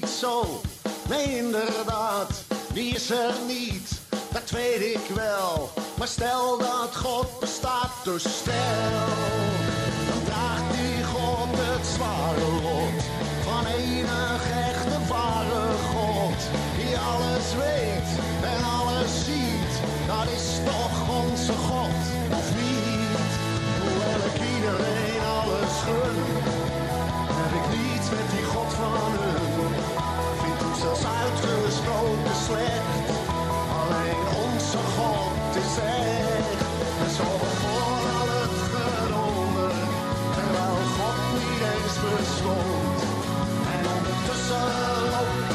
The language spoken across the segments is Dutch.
niet zo, nee inderdaad, die is er niet. Dat weet ik wel, maar stel dat God bestaat, dus stel. Dan draagt die God het zware lot van enig echte ware God. Die alles weet en alles ziet, dat is toch onze God, of niet? Hoewel ik iedereen Alleen onze God is echt. En zo voor al het gedonder, terwijl God niet eens bestond. En ondertussen loopt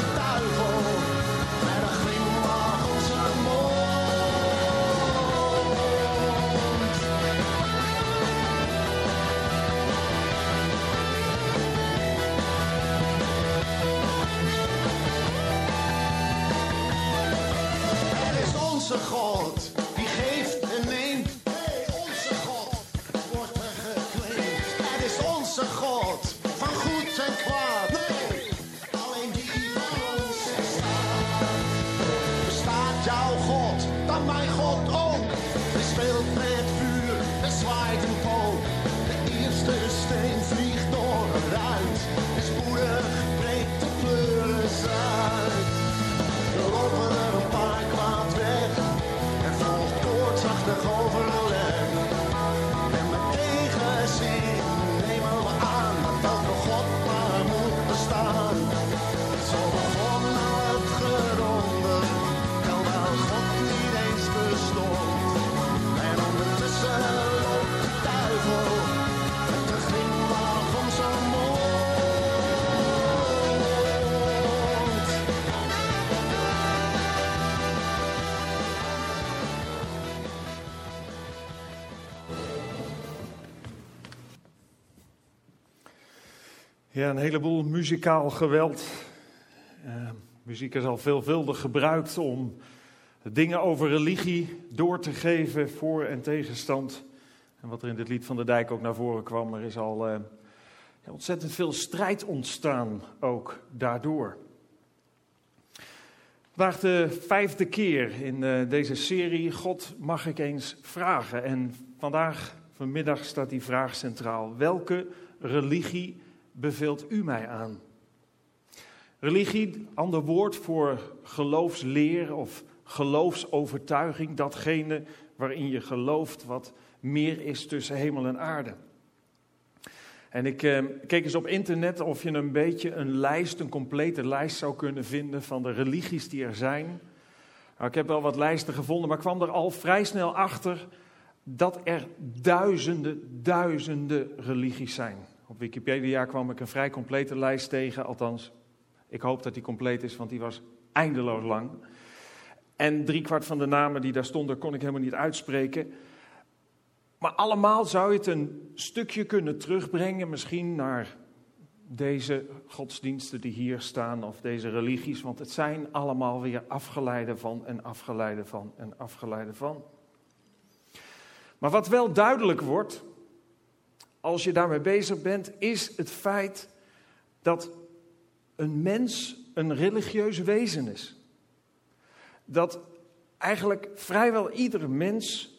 Ja, een heleboel muzikaal geweld. Eh, muziek is al veelvuldig gebruikt om dingen over religie door te geven, voor- en tegenstand. En wat er in dit lied van de Dijk ook naar voren kwam, er is al eh, ontzettend veel strijd ontstaan ook daardoor. Vandaag de vijfde keer in eh, deze serie God mag ik eens vragen. En vandaag, vanmiddag, staat die vraag centraal. Welke religie beveelt u mij aan? Religie, ander woord voor geloofsleer of geloofsovertuiging, datgene waarin je gelooft wat meer is tussen hemel en aarde. En ik eh, keek eens op internet of je een beetje een lijst, een complete lijst zou kunnen vinden van de religies die er zijn. Nou, ik heb wel wat lijsten gevonden, maar kwam er al vrij snel achter dat er duizenden, duizenden religies zijn. Op Wikipedia kwam ik een vrij complete lijst tegen, althans, ik hoop dat die compleet is, want die was eindeloos lang. En driekwart van de namen die daar stonden, kon ik helemaal niet uitspreken. Maar allemaal zou je het een stukje kunnen terugbrengen, misschien naar deze godsdiensten die hier staan, of deze religies, want het zijn allemaal weer afgeleiden van en afgeleiden van en afgeleiden van. Maar wat wel duidelijk wordt, als je daarmee bezig bent, is het feit dat een mens een religieus wezen is. Dat eigenlijk vrijwel iedere mens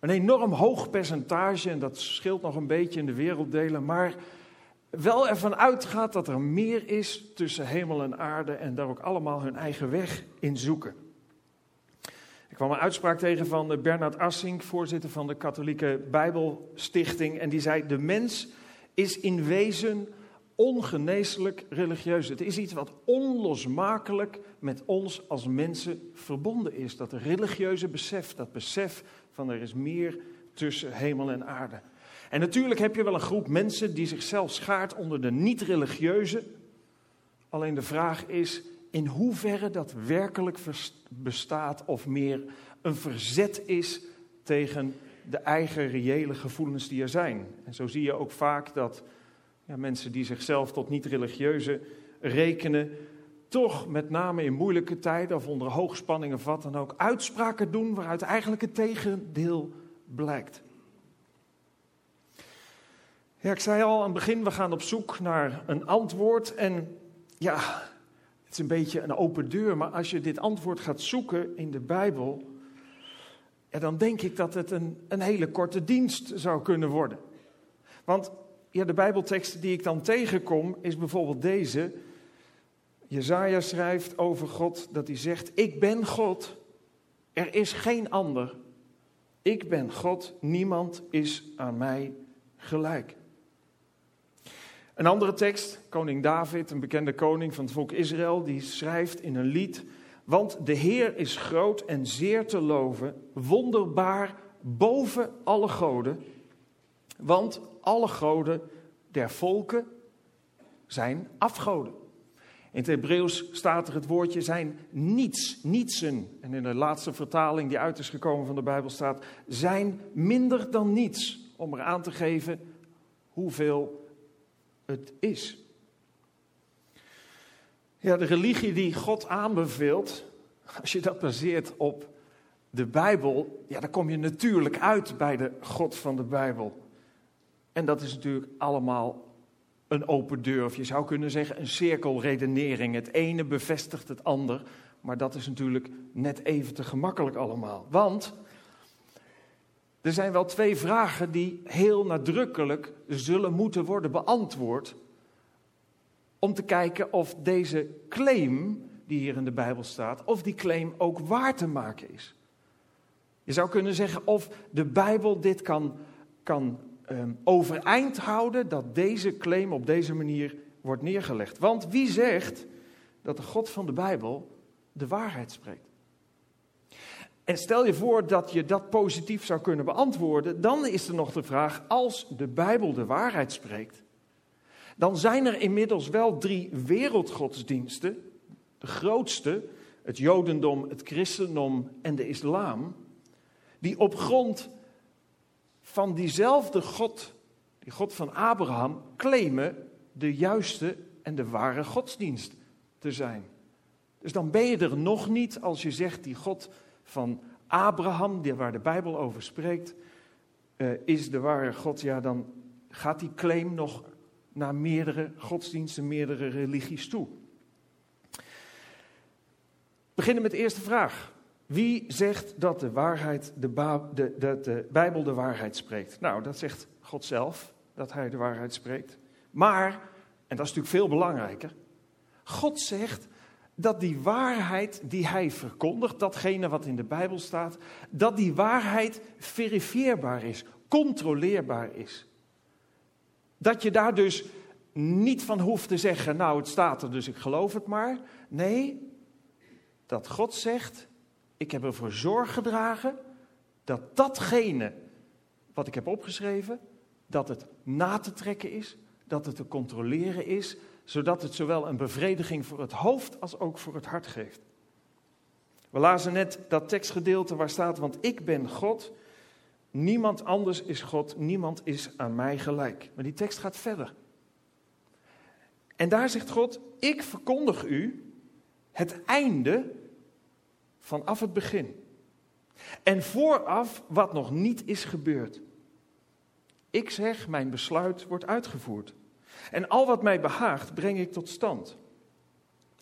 een enorm hoog percentage, en dat scheelt nog een beetje in de werelddelen, maar wel ervan uitgaat dat er meer is tussen hemel en aarde en daar ook allemaal hun eigen weg in zoeken. Ik kwam een uitspraak tegen van Bernard Assink, voorzitter van de Katholieke Bijbelstichting, en die zei: De mens is in wezen ongeneeslijk religieus. Het is iets wat onlosmakelijk met ons als mensen verbonden is. Dat religieuze besef, dat besef van er is meer tussen hemel en aarde. En natuurlijk heb je wel een groep mensen die zichzelf schaart onder de niet-religieuze. Alleen de vraag is in hoeverre dat werkelijk bestaat of meer een verzet is tegen de eigen reële gevoelens die er zijn. En zo zie je ook vaak dat ja, mensen die zichzelf tot niet-religieuze rekenen, toch met name in moeilijke tijden of onder hoogspanning of wat dan ook, uitspraken doen waaruit eigenlijk het tegendeel blijkt. Ja, ik zei al aan het begin, we gaan op zoek naar een antwoord. En ja, is een beetje een open deur, maar als je dit antwoord gaat zoeken in de Bijbel, ja, dan denk ik dat het een, een hele korte dienst zou kunnen worden. Want ja, de Bijbeltekst die ik dan tegenkom is bijvoorbeeld deze. Jezaja schrijft over God dat hij zegt, ik ben God, er is geen ander. Ik ben God, niemand is aan mij gelijk. Een andere tekst, koning David, een bekende koning van het volk Israël, die schrijft in een lied: Want de Heer is groot en zeer te loven, wonderbaar boven alle goden. Want alle goden der volken zijn afgoden. In het Hebreeuws staat er het woordje zijn niets, nietsen. En in de laatste vertaling die uit is gekomen van de Bijbel staat zijn minder dan niets. Om er aan te geven hoeveel het is. Ja, de religie die God aanbeveelt, als je dat baseert op de Bijbel, ja, dan kom je natuurlijk uit bij de God van de Bijbel. En dat is natuurlijk allemaal een open deur, of je zou kunnen zeggen een cirkelredenering. Het ene bevestigt het ander, maar dat is natuurlijk net even te gemakkelijk allemaal. Want er zijn wel twee vragen die heel nadrukkelijk zullen moeten worden beantwoord. Om te kijken of deze claim die hier in de Bijbel staat, of die claim ook waar te maken is. Je zou kunnen zeggen of de Bijbel dit kan, kan um, overeind houden, dat deze claim op deze manier wordt neergelegd. Want wie zegt dat de God van de Bijbel de waarheid spreekt? En stel je voor dat je dat positief zou kunnen beantwoorden, dan is er nog de vraag, als de Bijbel de waarheid spreekt, dan zijn er inmiddels wel drie wereldgodsdiensten, de grootste, het Jodendom, het Christendom en de Islam, die op grond van diezelfde God, die God van Abraham, claimen de juiste en de ware godsdienst te zijn. Dus dan ben je er nog niet als je zegt die God van Abraham, waar de Bijbel over spreekt, uh, is de ware God, ja, dan gaat die claim nog naar meerdere godsdiensten, meerdere religies toe. We beginnen met de eerste vraag. Wie zegt dat de, waarheid, de, de, de, de Bijbel de waarheid spreekt? Nou, dat zegt God zelf, dat hij de waarheid spreekt. Maar, en dat is natuurlijk veel belangrijker, God zegt dat die waarheid die hij verkondigt, datgene wat in de Bijbel staat, dat die waarheid verifieerbaar is, controleerbaar is. Dat je daar dus niet van hoeft te zeggen, nou het staat er dus ik geloof het maar. Nee, dat God zegt, ik heb ervoor zorg gedragen dat datgene wat ik heb opgeschreven, dat het na te trekken is, dat het te controleren is, zodat het zowel een bevrediging voor het hoofd als ook voor het hart geeft. We lazen net dat tekstgedeelte waar staat, want ik ben God, niemand anders is God, niemand is aan mij gelijk. Maar die tekst gaat verder. En daar zegt God, ik verkondig u het einde vanaf het begin. En vooraf wat nog niet is gebeurd. Ik zeg, mijn besluit wordt uitgevoerd. En al wat mij behaagt, breng ik tot stand.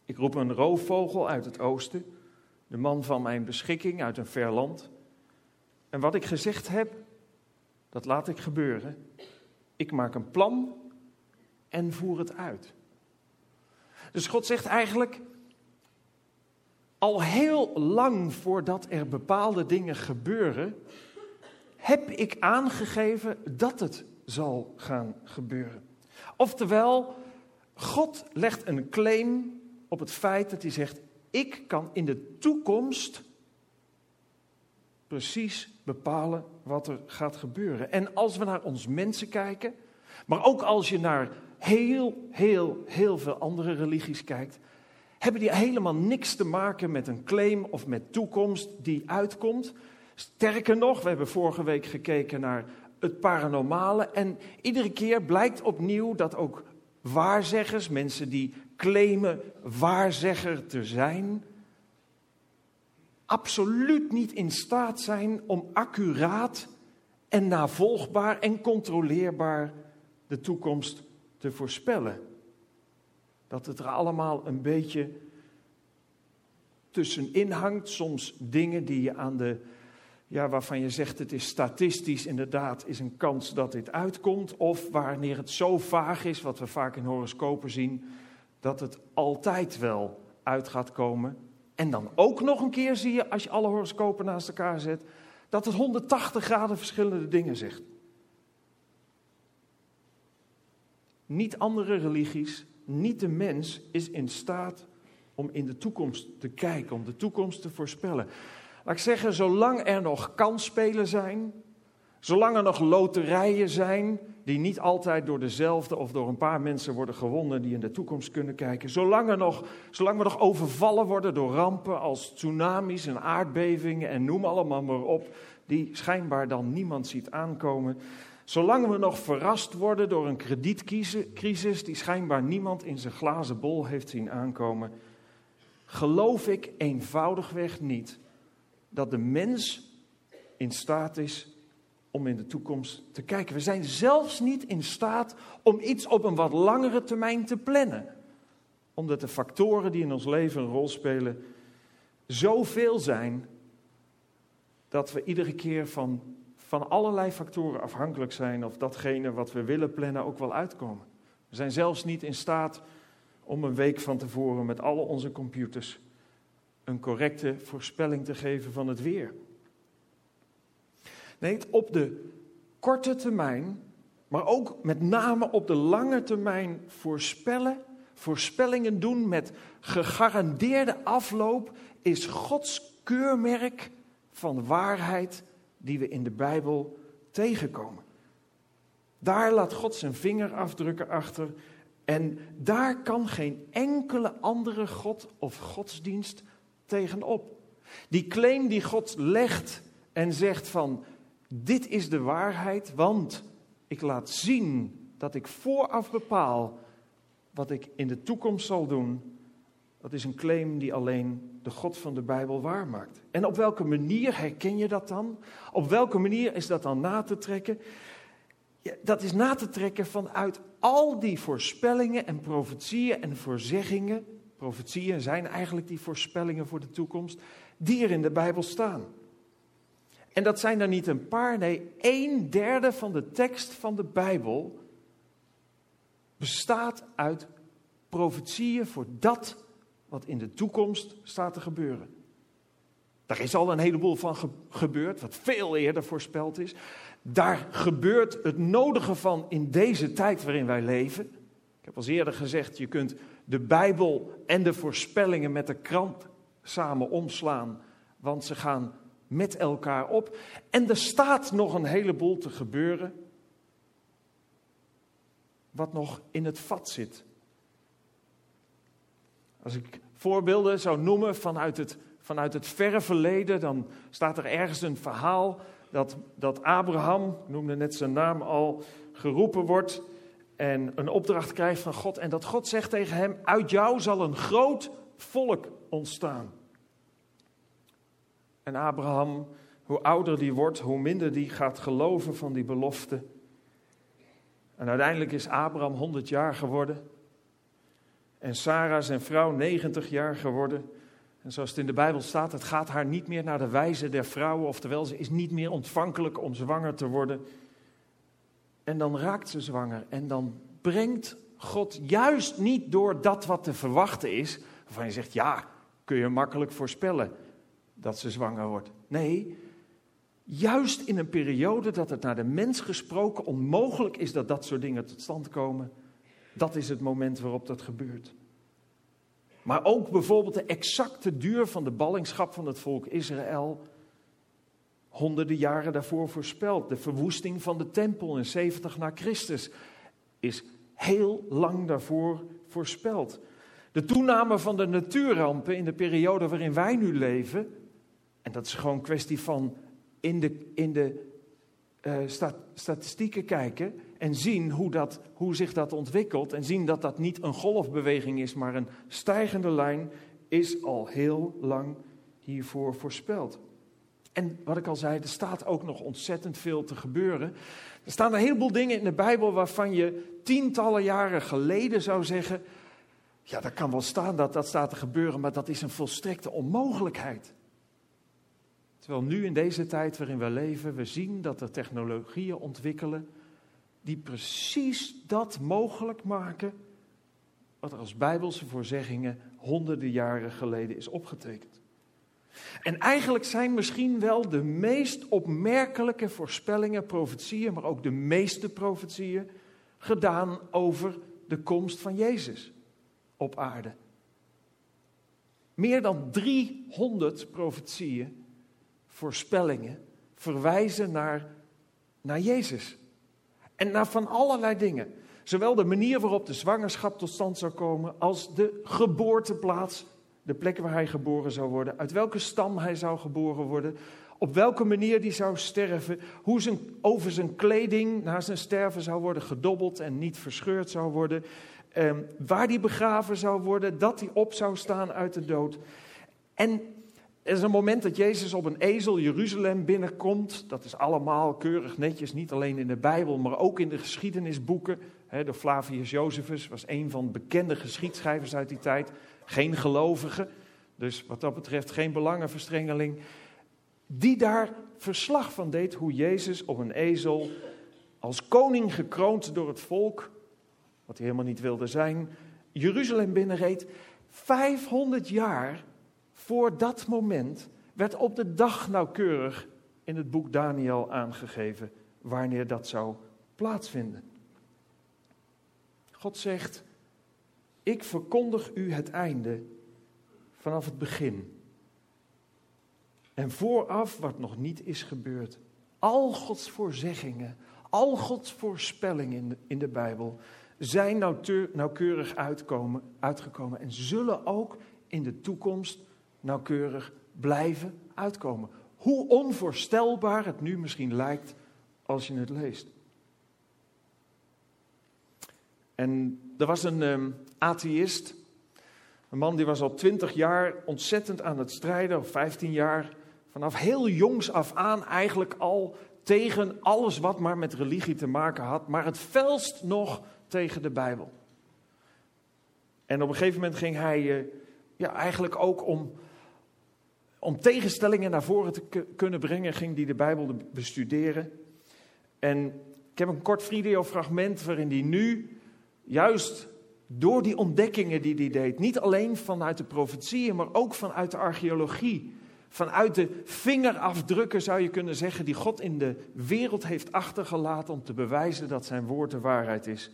Ik roep een roofvogel uit het oosten, de man van mijn beschikking uit een ver land. En wat ik gezegd heb, dat laat ik gebeuren. Ik maak een plan en voer het uit. Dus God zegt eigenlijk, al heel lang voordat er bepaalde dingen gebeuren, heb ik aangegeven dat het zal gaan gebeuren. Oftewel, God legt een claim op het feit dat hij zegt: Ik kan in de toekomst precies bepalen wat er gaat gebeuren. En als we naar ons mensen kijken, maar ook als je naar heel, heel, heel veel andere religies kijkt, hebben die helemaal niks te maken met een claim of met toekomst die uitkomt. Sterker nog, we hebben vorige week gekeken naar het paranormale. En iedere keer blijkt opnieuw dat ook waarzeggers, mensen die claimen waarzegger te zijn, absoluut niet in staat zijn om accuraat en navolgbaar en controleerbaar de toekomst te voorspellen. Dat het er allemaal een beetje tussenin hangt. Soms dingen die je aan de, ja, waarvan je zegt het is statistisch inderdaad, is een kans dat dit uitkomt. Of wanneer het zo vaag is, wat we vaak in horoscopen zien, dat het altijd wel uit gaat komen. En dan ook nog een keer zie je, als je alle horoscopen naast elkaar zet, dat het 180 graden verschillende dingen zegt. Niet andere religies, niet de mens is in staat om in de toekomst te kijken, om de toekomst te voorspellen. Laat ik zeggen, zolang er nog kansspelen zijn, zolang er nog loterijen zijn, die niet altijd door dezelfde of door een paar mensen worden gewonnen die in de toekomst kunnen kijken, zolang, er nog, zolang we nog overvallen worden door rampen als tsunamis en aardbevingen en noem allemaal maar op, die schijnbaar dan niemand ziet aankomen, Zolang we nog verrast worden door een kredietcrisis die schijnbaar niemand in zijn glazen bol heeft zien aankomen, geloof ik eenvoudigweg niet dat de mens in staat is om in de toekomst te kijken. We zijn zelfs niet in staat om iets op een wat langere termijn te plannen. Omdat de factoren die in ons leven een rol spelen zoveel zijn dat we iedere keer van van allerlei factoren afhankelijk zijn of datgene wat we willen plannen ook wel uitkomen. We zijn zelfs niet in staat om een week van tevoren met alle onze computers een correcte voorspelling te geven van het weer. Nee, op de korte termijn, maar ook met name op de lange termijn voorspellen, voorspellingen doen met gegarandeerde afloop, is Gods keurmerk van waarheid die we in de Bijbel tegenkomen. Daar laat God zijn vingerafdrukken achter en daar kan geen enkele andere God of godsdienst tegenop. Die claim die God legt en zegt van dit is de waarheid, want ik laat zien dat ik vooraf bepaal wat ik in de toekomst zal doen, dat is een claim die alleen de God van de Bijbel waarmaakt. En op welke manier herken je dat dan? Op welke manier is dat dan na te trekken? Dat is na te trekken vanuit al die voorspellingen en profetieën en voorzeggingen. Profetieën zijn eigenlijk die voorspellingen voor de toekomst, die er in de Bijbel staan. En dat zijn er niet een paar, nee, een derde van de tekst van de Bijbel bestaat uit profetieën voor dat wat in de toekomst staat te gebeuren. Daar is al een heleboel van gebeurd, wat veel eerder voorspeld is. Daar gebeurt het nodige van in deze tijd waarin wij leven. Ik heb al eerder gezegd, je kunt de Bijbel en de voorspellingen met de krant samen omslaan, want ze gaan met elkaar op. En er staat nog een heleboel te gebeuren, wat nog in het vat zit. Als ik voorbeelden zou noemen vanuit het, vanuit het verre verleden, dan staat er ergens een verhaal dat, dat Abraham, ik noemde net zijn naam al, geroepen wordt en een opdracht krijgt van God. En dat God zegt tegen hem, uit jou zal een groot volk ontstaan. En Abraham, hoe ouder die wordt, hoe minder die gaat geloven van die belofte. En uiteindelijk is Abraham 100 jaar geworden. En Sarah, zijn vrouw, 90 jaar geworden. En zoals het in de Bijbel staat, het gaat haar niet meer naar de wijze der vrouwen, oftewel ze is niet meer ontvankelijk om zwanger te worden. En dan raakt ze zwanger en dan brengt God juist niet door dat wat te verwachten is, waarvan je zegt, ja, kun je makkelijk voorspellen dat ze zwanger wordt. Nee, juist in een periode dat het naar de mens gesproken onmogelijk is dat dat soort dingen tot stand komen, dat is het moment waarop dat gebeurt. Maar ook bijvoorbeeld de exacte duur van de ballingschap van het volk Israël. Honderden jaren daarvoor voorspeld. De verwoesting van de tempel in 70 na Christus is heel lang daarvoor voorspeld. De toename van de natuurrampen in de periode waarin wij nu leven. En dat is gewoon een kwestie van in de, in de uh, statistieken kijken en zien hoe, dat, hoe zich dat ontwikkelt. En zien dat dat niet een golfbeweging is, maar een stijgende lijn, is al heel lang hiervoor voorspeld. En wat ik al zei, er staat ook nog ontzettend veel te gebeuren. Er staan een heleboel dingen in de Bijbel waarvan je tientallen jaren geleden zou zeggen: ja, dat kan wel staan dat dat staat te gebeuren, maar dat is een volstrekte onmogelijkheid. Terwijl nu in deze tijd waarin we leven, we zien dat er technologieën ontwikkelen die precies dat mogelijk maken wat er als bijbelse voorzeggingen honderden jaren geleden is opgetekend. En eigenlijk zijn misschien wel de meest opmerkelijke voorspellingen, profetieën, maar ook de meeste profetieën gedaan over de komst van Jezus op aarde. Meer dan 300 profetieën, voorspellingen, verwijzen naar, naar Jezus. En naar van allerlei dingen. Zowel de manier waarop de zwangerschap tot stand zou komen, als de geboorteplaats, de plek waar hij geboren zou worden, uit welke stam hij zou geboren worden, op welke manier die zou sterven, hoe zijn, over zijn kleding na zijn sterven zou worden gedobbeld en niet verscheurd zou worden, eh, waar die begraven zou worden, dat hij op zou staan uit de dood. En er is een moment dat Jezus op een ezel Jeruzalem binnenkomt. Dat is allemaal keurig netjes, niet alleen in de Bijbel, maar ook in de geschiedenisboeken. de Flavius Josephus was een van de bekende geschiedschrijvers uit die tijd. Geen gelovige, dus wat dat betreft geen belangenverstrengeling. Die daar verslag van deed hoe Jezus op een ezel, als koning gekroond door het volk, wat hij helemaal niet wilde zijn, Jeruzalem binnenreed. 500 jaar voor dat moment werd op de dag nauwkeurig in het boek Daniel aangegeven wanneer dat zou plaatsvinden. God zegt: Ik verkondig u het einde vanaf het begin. En vooraf wat nog niet is gebeurd. Al Gods voorzeggingen, al Gods voorspellingen in de, in de Bijbel zijn nauwkeurig uitkomen, uitgekomen en zullen ook in de toekomst nauwkeurig blijven uitkomen. Hoe onvoorstelbaar het nu misschien lijkt als je het leest. En er was een um, atheïst, een man die was al twintig jaar ontzettend aan het strijden, of vijftien jaar, vanaf heel jongs af aan eigenlijk al tegen alles wat maar met religie te maken had, maar het felst nog tegen de Bijbel. En op een gegeven moment ging hij uh, ja, eigenlijk ook om om tegenstellingen naar voren te kunnen brengen, ging hij de Bijbel bestuderen. En ik heb een kort videofragment waarin hij nu, juist door die ontdekkingen die hij deed, niet alleen vanuit de profetieën, maar ook vanuit de archeologie, vanuit de vingerafdrukken zou je kunnen zeggen, die God in de wereld heeft achtergelaten om te bewijzen dat zijn woord de waarheid is.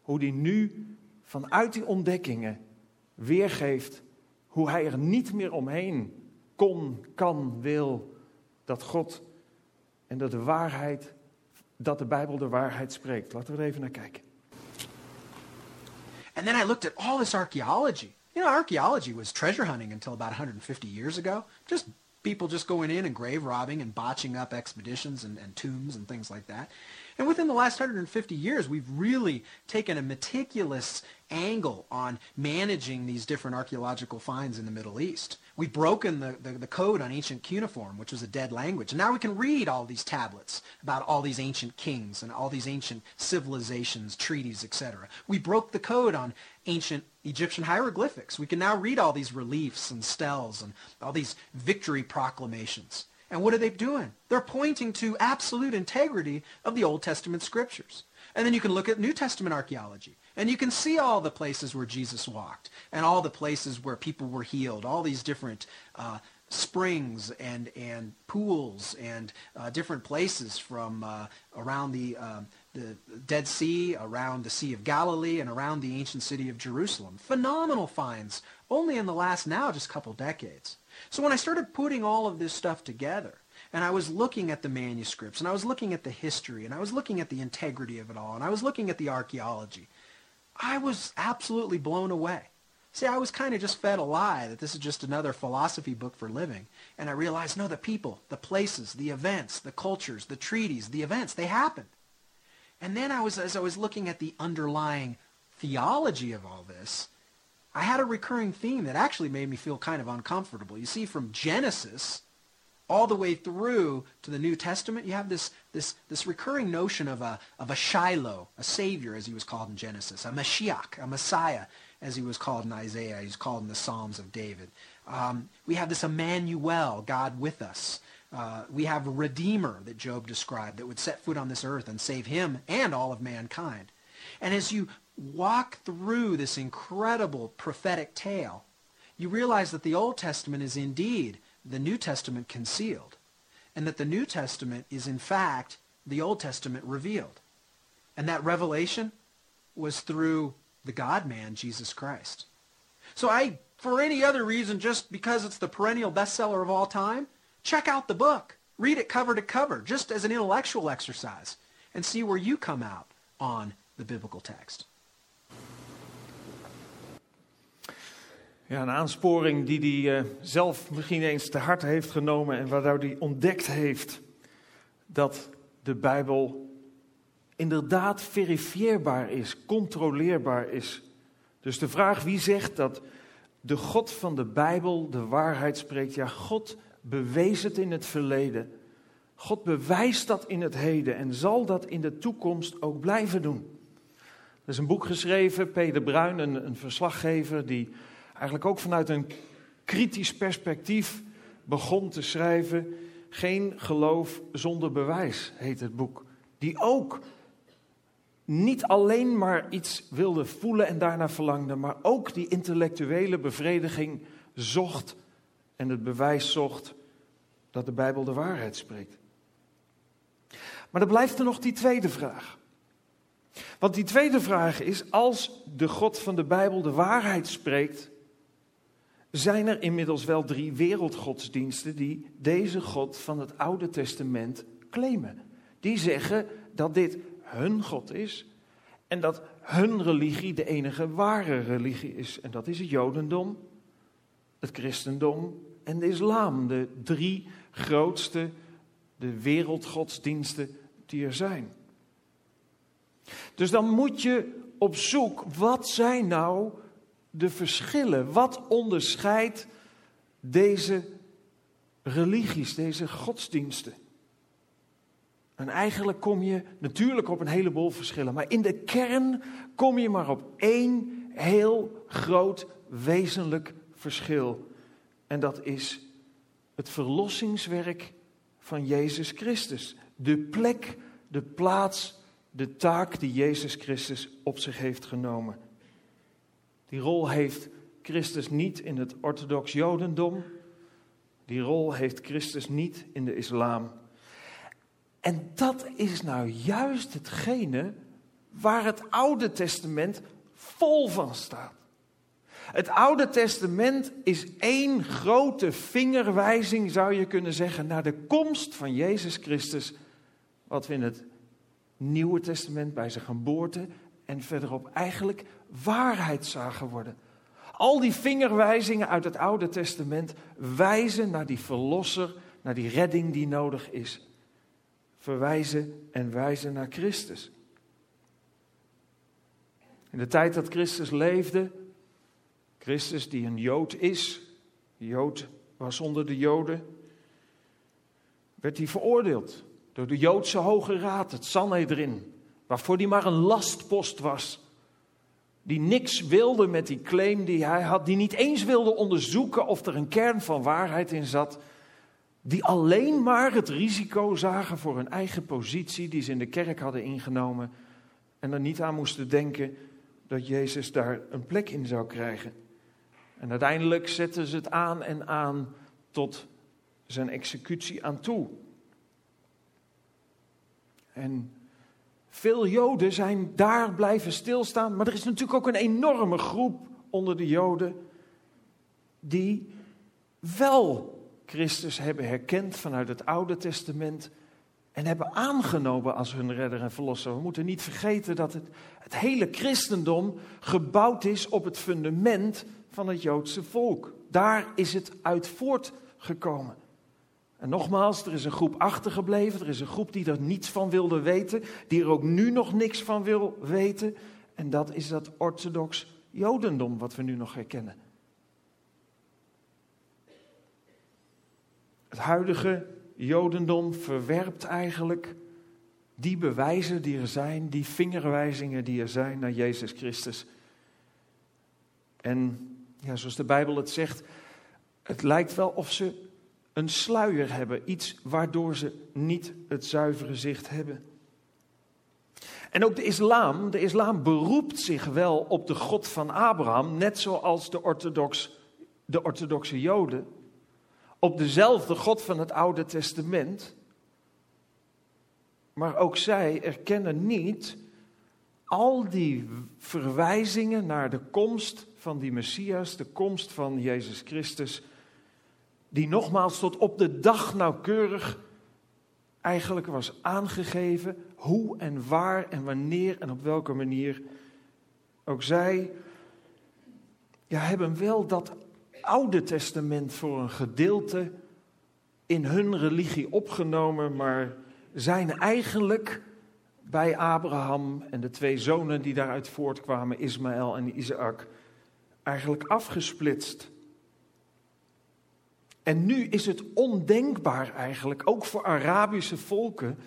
Hoe hij nu vanuit die ontdekkingen weergeeft hoe hij er niet meer omheen kon, kan, wil dat God en dat de waarheid, dat de Bijbel de waarheid spreekt. Laten we er even naar kijken. And then I looked at all this archaeology. You know, archaeology was treasure hunting until about 150 years ago. Just people just going in and grave robbing and botching up expeditions and, and tombs and things like that. And within the last 150 years, we've really taken a meticulous angle on managing these different archaeological finds in the Middle East. We've broken the, the, the, code on ancient cuneiform, which was a dead language. And now we can read all these tablets about all these ancient kings and all these ancient civilizations, treaties, etc. We broke the code on ancient Egyptian hieroglyphics. We can now read all these reliefs and stels and all these victory proclamations. And what are they doing? They're pointing to absolute integrity of the Old Testament scriptures. And then you can look at New Testament archaeology. And you can see all the places where Jesus walked and all the places where people were healed, all these different uh, springs and, and pools and uh, different places from uh, around the, um, the Dead Sea, around the Sea of Galilee, and around the ancient city of Jerusalem. Phenomenal finds, only in the last now just couple decades. So when I started putting all of this stuff together, and I was looking at the manuscripts, and I was looking at the history, and I was looking at the integrity of it all, and I was looking at the archaeology, I was absolutely blown away. See, I was kind of just fed a lie that this is just another philosophy book for living. And I realized, no, the people, the places, the events, the cultures, the treaties, the events, they happened. And then I was, as I was looking at the underlying theology of all this, I had a recurring theme that actually made me feel kind of uncomfortable. You see, from Genesis all the way through to the New Testament, you have this, this, this recurring notion of a, of a Shiloh, a Savior, as he was called in Genesis, a Mashiach, a Messiah, as he was called in Isaiah, he's called in the Psalms of David. Um, we have this Emmanuel, God with us. Uh, we have a Redeemer that Job described that would set foot on this earth and save him and all of mankind. And as you walk through this incredible prophetic tale, you realize that the Old Testament is indeed the New Testament concealed, and that the New Testament is in fact the Old Testament revealed. And that revelation was through the God-man, Jesus Christ. So I, for any other reason, just because it's the perennial bestseller of all time, check out the book. Read it cover to cover, just as an intellectual exercise, and see where you come out on the biblical text. Ja, een aansporing die hij uh, zelf misschien eens te harte heeft genomen en waardoor hij ontdekt heeft dat de Bijbel inderdaad verifieerbaar is, controleerbaar is. Dus de vraag wie zegt dat de God van de Bijbel de waarheid spreekt, ja, God bewees het in het verleden. God bewijst dat in het heden en zal dat in de toekomst ook blijven doen. Er is een boek geschreven, Peter Bruin, een, een verslaggever, die eigenlijk ook vanuit een kritisch perspectief begon te schrijven. Geen geloof zonder bewijs heet het boek. Die ook niet alleen maar iets wilde voelen en daarna verlangde, maar ook die intellectuele bevrediging zocht en het bewijs zocht dat de Bijbel de waarheid spreekt. Maar er blijft er nog die tweede vraag. Want die tweede vraag is, als de God van de Bijbel de waarheid spreekt, zijn er inmiddels wel drie wereldgodsdiensten die deze God van het Oude Testament claimen. Die zeggen dat dit hun God is en dat hun religie de enige ware religie is. En dat is het Jodendom, het Christendom en de Islam. De drie grootste, de wereldgodsdiensten die er zijn. Dus dan moet je op zoek, wat zijn nou de verschillen? Wat onderscheidt deze religies, deze godsdiensten? En eigenlijk kom je natuurlijk op een heleboel verschillen, maar in de kern kom je maar op één heel groot wezenlijk verschil. En dat is het verlossingswerk van Jezus Christus. De plek, de plaats, de taak die Jezus Christus op zich heeft genomen. Die rol heeft Christus niet in het orthodox Jodendom. Die rol heeft Christus niet in de islam. En dat is nou juist hetgene waar het Oude Testament vol van staat. Het Oude Testament is één grote vingerwijzing, zou je kunnen zeggen, naar de komst van Jezus Christus. Wat we in het Nieuwe Testament bij zijn geboorte en verderop eigenlijk waarheid zagen worden. Al die vingerwijzingen uit het Oude Testament wijzen naar die verlosser, naar die redding die nodig is. Verwijzen en wijzen naar Christus. In de tijd dat Christus leefde, Christus die een Jood is, Jood was onder de Joden, werd hij veroordeeld door de Joodse Hoge Raad, het Sanhedrin, waarvoor hij maar een lastpost was die niks wilde met die claim die hij had, die niet eens wilde onderzoeken of er een kern van waarheid in zat, die alleen maar het risico zagen voor hun eigen positie die ze in de kerk hadden ingenomen en er niet aan moesten denken dat Jezus daar een plek in zou krijgen. En uiteindelijk zetten ze het aan en aan tot zijn executie aan toe. En veel Joden zijn daar blijven stilstaan, maar er is natuurlijk ook een enorme groep onder de Joden die wel Christus hebben herkend vanuit het Oude Testament en hebben aangenomen als hun redder en verlosser. We moeten niet vergeten dat het, het hele christendom gebouwd is op het fundament van het Joodse volk. Daar is het uit voortgekomen. En nogmaals, er is een groep achtergebleven, er is een groep die er niets van wilde weten, die er ook nu nog niks van wil weten. En dat is dat orthodox Jodendom wat we nu nog herkennen. Het huidige Jodendom verwerpt eigenlijk die bewijzen die er zijn, die vingerwijzingen die er zijn naar Jezus Christus. En ja, zoals de Bijbel het zegt, het lijkt wel of ze een sluier hebben, iets waardoor ze niet het zuivere zicht hebben. En ook de islam, de islam beroept zich wel op de God van Abraham, net zoals de, orthodox, de orthodoxe Joden, op dezelfde God van het Oude Testament. Maar ook zij erkennen niet al die verwijzingen naar de komst van die Messias, de komst van Jezus Christus, die nogmaals tot op de dag nauwkeurig eigenlijk was aangegeven hoe en waar en wanneer en op welke manier. Ook zij ja, hebben wel dat Oude Testament voor een gedeelte in hun religie opgenomen, maar zijn eigenlijk bij Abraham en de twee zonen die daaruit voortkwamen, Ismaël en Isaac, eigenlijk afgesplitst. En nu is het ondenkbaar eigenlijk, ook voor Arabische volken,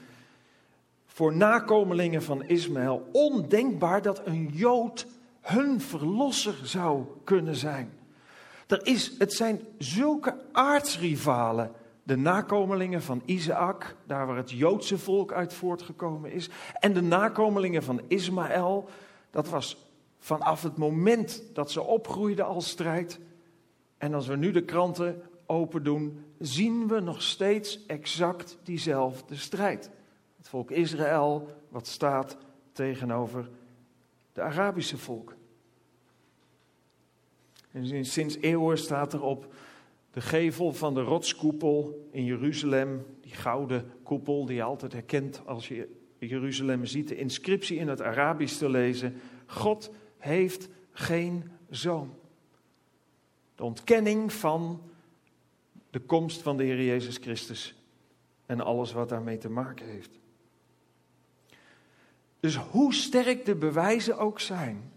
voor nakomelingen van Ismaël, ondenkbaar dat een Jood hun verlosser zou kunnen zijn. Er is, het zijn zulke aardsrivalen, de nakomelingen van Isaac, daar waar het Joodse volk uit voortgekomen is, en de nakomelingen van Ismaël, dat was vanaf het moment dat ze opgroeiden al strijd. En als we nu de kranten open doen, zien we nog steeds exact diezelfde strijd. Het volk Israël, wat staat tegenover de Arabische volken. En sinds eeuwen staat er op de gevel van de rotskoepel in Jeruzalem, die gouden koepel die je altijd herkent als je Jeruzalem ziet, de inscriptie in het Arabisch te lezen: God heeft geen zoon. De ontkenning van de komst van de Heer Jezus Christus en alles wat daarmee te maken heeft. Dus hoe sterk de bewijzen ook zijn,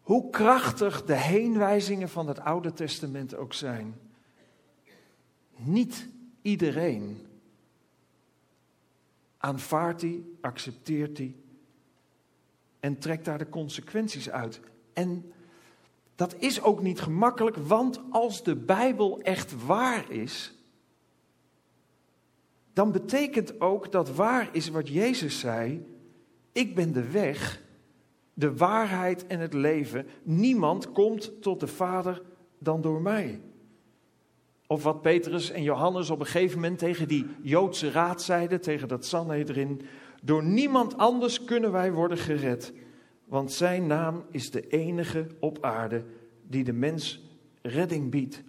hoe krachtig de heenwijzingen van het Oude Testament ook zijn, niet iedereen aanvaardt die, accepteert die en trekt daar de consequenties uit. En dat is ook niet gemakkelijk, want als de Bijbel echt waar is, dan betekent ook dat waar is wat Jezus zei: Ik ben de weg, de waarheid en het leven. Niemand komt tot de Vader dan door mij. Of wat Petrus en Johannes op een gegeven moment tegen die Joodse raad zeiden, tegen dat Sanhedrin. Door niemand anders kunnen wij worden gered, want zijn naam is de enige op aarde die de mens redding biedt.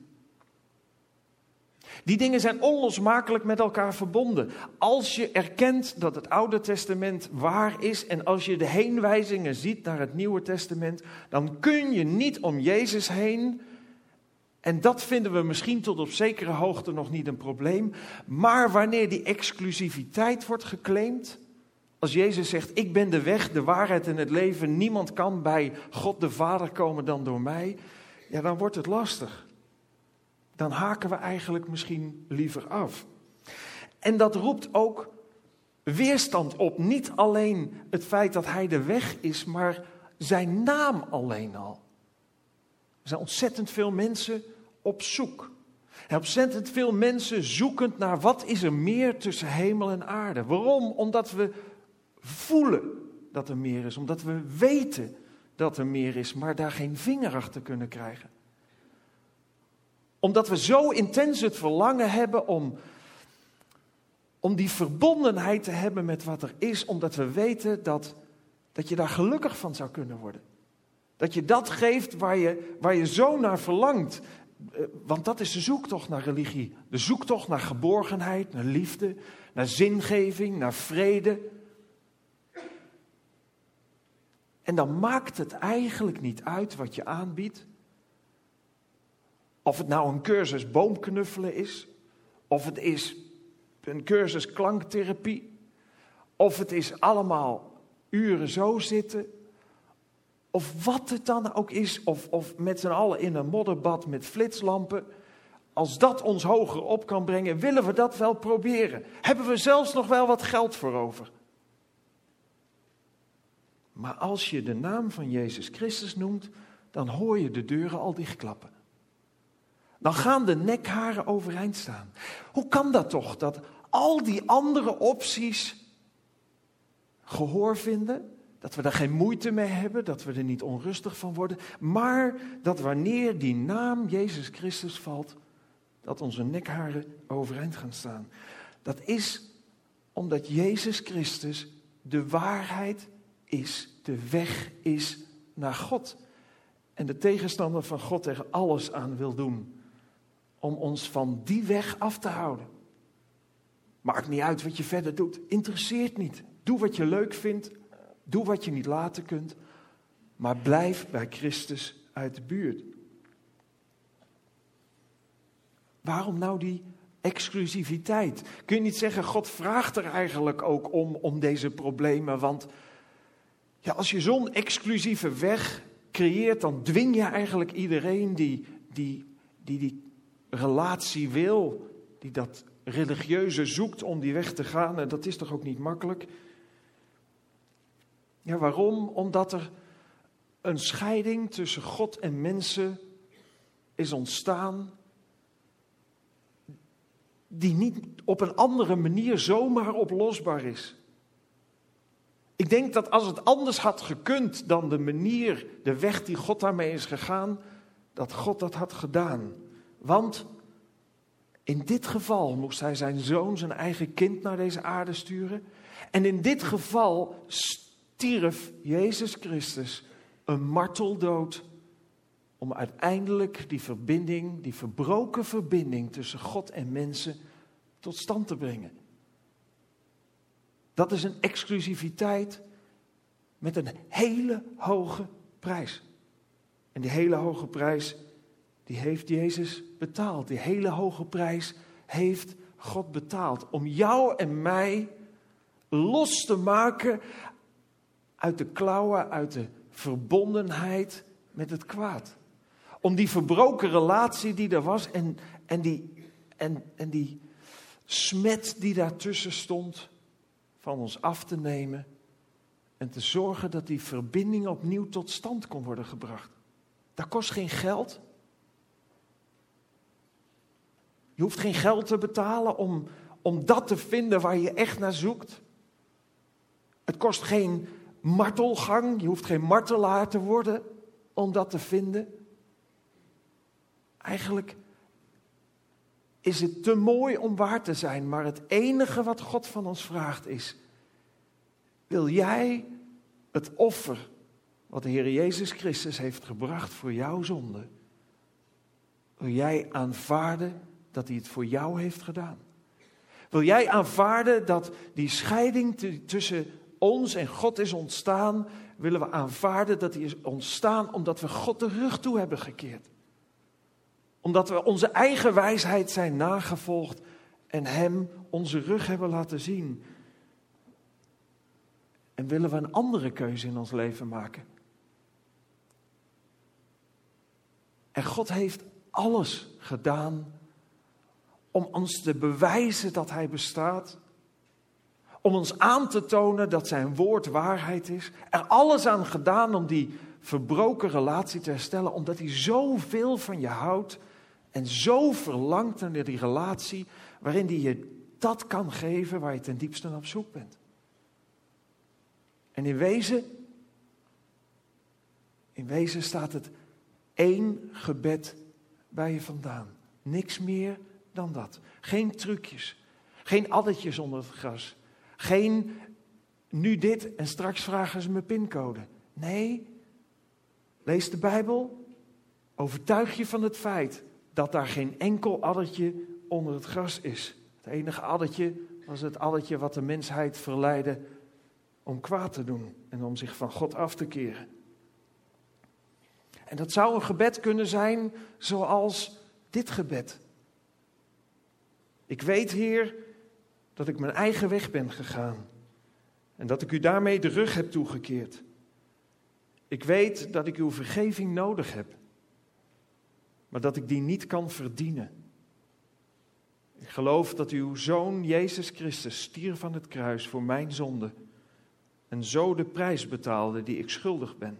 Die dingen zijn onlosmakelijk met elkaar verbonden. Als je erkent dat het Oude Testament waar is en als je de heenwijzingen ziet naar het Nieuwe Testament, dan kun je niet om Jezus heen. En dat vinden we misschien tot op zekere hoogte nog niet een probleem. Maar wanneer die exclusiviteit wordt geclaimd, als Jezus zegt, ik ben de weg, de waarheid en het leven, niemand kan bij God de Vader komen dan door mij, ja, dan wordt het lastig. Dan haken we eigenlijk misschien liever af. En dat roept ook weerstand op. Niet alleen het feit dat hij de weg is, maar zijn naam alleen al. Er zijn ontzettend veel mensen op zoek. En ontzettend veel mensen zoekend naar wat is er meer tussen hemel en aarde. Waarom? Omdat we voelen dat er meer is. Omdat we weten dat er meer is, maar daar geen vinger achter kunnen krijgen. Omdat we zo intens het verlangen hebben om, om die verbondenheid te hebben met wat er is, omdat we weten dat, dat je daar gelukkig van zou kunnen worden. Dat je dat geeft waar je, waar je zo naar verlangt. Eh, want dat is de zoektocht naar religie. De zoektocht naar geborgenheid, naar liefde, naar zingeving, naar vrede. En dan maakt het eigenlijk niet uit wat je aanbiedt. Of het nou een cursus boomknuffelen is, of het is een cursus klanktherapie, of het is allemaal uren zo zitten, of wat het dan ook is, of, of met z'n allen in een modderbad met flitslampen. als dat ons hoger op kan brengen, willen we dat wel proberen. Hebben we zelfs nog wel wat geld voor over. Maar als je de naam van Jezus Christus noemt, dan hoor je de deuren al dichtklappen. Dan gaan de nekharen overeind staan. Hoe kan dat toch, dat al die andere opties gehoor vinden? Dat we daar geen moeite mee hebben, dat we er niet onrustig van worden, maar dat wanneer die naam Jezus Christus valt, dat onze nekharen overeind gaan staan. Dat is omdat Jezus Christus de waarheid is, de weg is naar God. En de tegenstander van God er alles aan wil doen om ons van die weg af te houden. Maakt niet uit wat je verder doet, interesseert niet. Doe wat je leuk vindt, doe wat je niet laten kunt, maar blijf bij Christus uit de buurt. Waarom nou die exclusiviteit? Kun je niet zeggen, God vraagt er eigenlijk ook om, om deze problemen, want als je zo'n exclusieve weg creëert, dan dwing je eigenlijk iedereen die die, die, die relatie wil, die dat religieuze zoekt om die weg te gaan. En dat is toch ook niet makkelijk? Ja, waarom? Omdat er een scheiding tussen God en mensen is ontstaan. Die niet op een andere manier zomaar oplosbaar is. Ik denk dat als het anders had gekund dan de manier, de weg die God daarmee is gegaan, dat God dat had gedaan. Want in dit geval moest hij zijn zoon, zijn eigen kind naar deze aarde sturen. En in dit geval stierf Jezus Christus een marteldood om uiteindelijk die verbinding, die verbroken verbinding tussen God en mensen tot stand te brengen. Dat is een exclusiviteit met een hele hoge prijs. En die hele hoge prijs, die heeft Jezus betaald. Die hele hoge prijs heeft God betaald. Om jou en mij los te maken uit de klauwen, uit de verbondenheid met het kwaad. Om die verbroken relatie die er was en, en, die, en, en die smet die daartussen stond, van ons af te nemen en te zorgen dat die verbinding opnieuw tot stand kon worden gebracht. Dat kost geen geld. Je hoeft geen geld te betalen om, om dat te vinden waar je echt naar zoekt. Het kost geen martelgang, je hoeft geen martelaar te worden om dat te vinden. Eigenlijk is het te mooi om waar te zijn, maar het enige wat God van ons vraagt is: wil jij het offer wat de Heer Jezus Christus heeft gebracht voor jouw zonde, wil jij aanvaarden dat hij het voor jou heeft gedaan? Wil jij aanvaarden dat die scheiding tussen ons en God is ontstaan? Willen we aanvaarden dat die is ontstaan omdat we God de rug toe hebben gekeerd? Omdat we onze eigen wijsheid zijn nagevolgd en Hem onze rug hebben laten zien. En willen we een andere keuze in ons leven maken? En God heeft alles gedaan om ons te bewijzen dat Hij bestaat. Om ons aan te tonen dat Zijn woord waarheid is. Er alles aan gedaan om die verbroken relatie te herstellen, omdat Hij zoveel van je houdt en zo verlangt naar die relatie waarin hij je dat kan geven waar je ten diepste op zoek bent. En in wezen, in wezen staat het één gebed bij je vandaan. Niks meer dan dat. Geen trucjes, geen addertjes onder het gras. Geen nu dit en straks vragen ze mijn pincode. Nee, lees de Bijbel, overtuig je van het feit dat daar geen enkel addertje onder het gras is. Het enige addertje was het addertje wat de mensheid verleidde om kwaad te doen en om zich van God af te keren. En dat zou een gebed kunnen zijn zoals dit gebed. Ik weet, Heer, dat ik mijn eigen weg ben gegaan en dat ik u daarmee de rug heb toegekeerd. Ik weet dat ik uw vergeving nodig heb maar dat ik die niet kan verdienen. Ik geloof dat uw zoon Jezus Christus stierf van het kruis voor mijn zonde en zo de prijs betaalde die ik schuldig ben.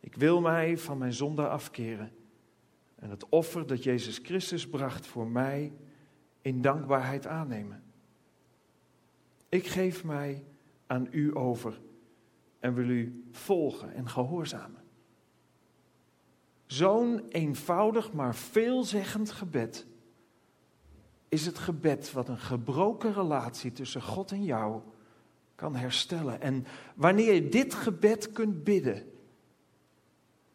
Ik wil mij van mijn zonde afkeren en het offer dat Jezus Christus bracht voor mij in dankbaarheid aannemen. Ik geef mij aan u over en wil u volgen en gehoorzamen. Zo'n eenvoudig maar veelzeggend gebed is het gebed wat een gebroken relatie tussen God en jou kan herstellen. En wanneer je dit gebed kunt bidden,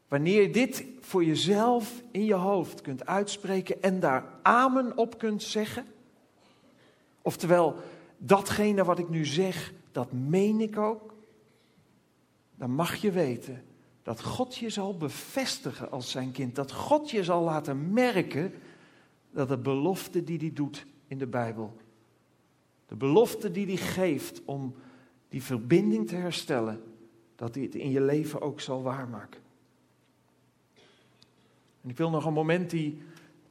wanneer je dit voor jezelf in je hoofd kunt uitspreken en daar amen op kunt zeggen, oftewel datgene wat ik nu zeg, dat meen ik ook, dan mag je weten dat God je zal bevestigen als zijn kind, dat God je zal laten merken dat de belofte die hij doet in de Bijbel, de belofte die hij geeft om die verbinding te herstellen, dat hij het in je leven ook zal waarmaken. En ik wil nog een moment die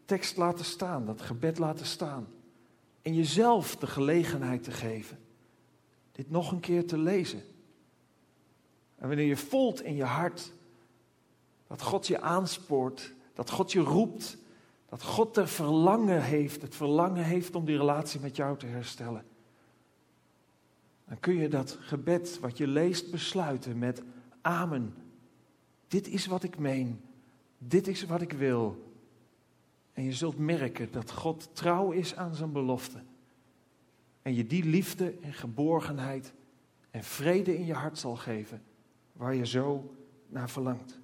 tekst laten staan, dat gebed laten staan. En jezelf de gelegenheid te geven dit nog een keer te lezen. En wanneer je voelt in je hart dat God je aanspoort, dat God je roept, dat God er verlangen heeft, het verlangen heeft om die relatie met jou te herstellen. Dan kun je dat gebed wat je leest besluiten met Amen. Dit is wat ik meen. Dit is wat ik wil. En je zult merken dat God trouw is aan zijn belofte. En je die liefde en geborgenheid en vrede in je hart zal geven waar je zo naar verlangt.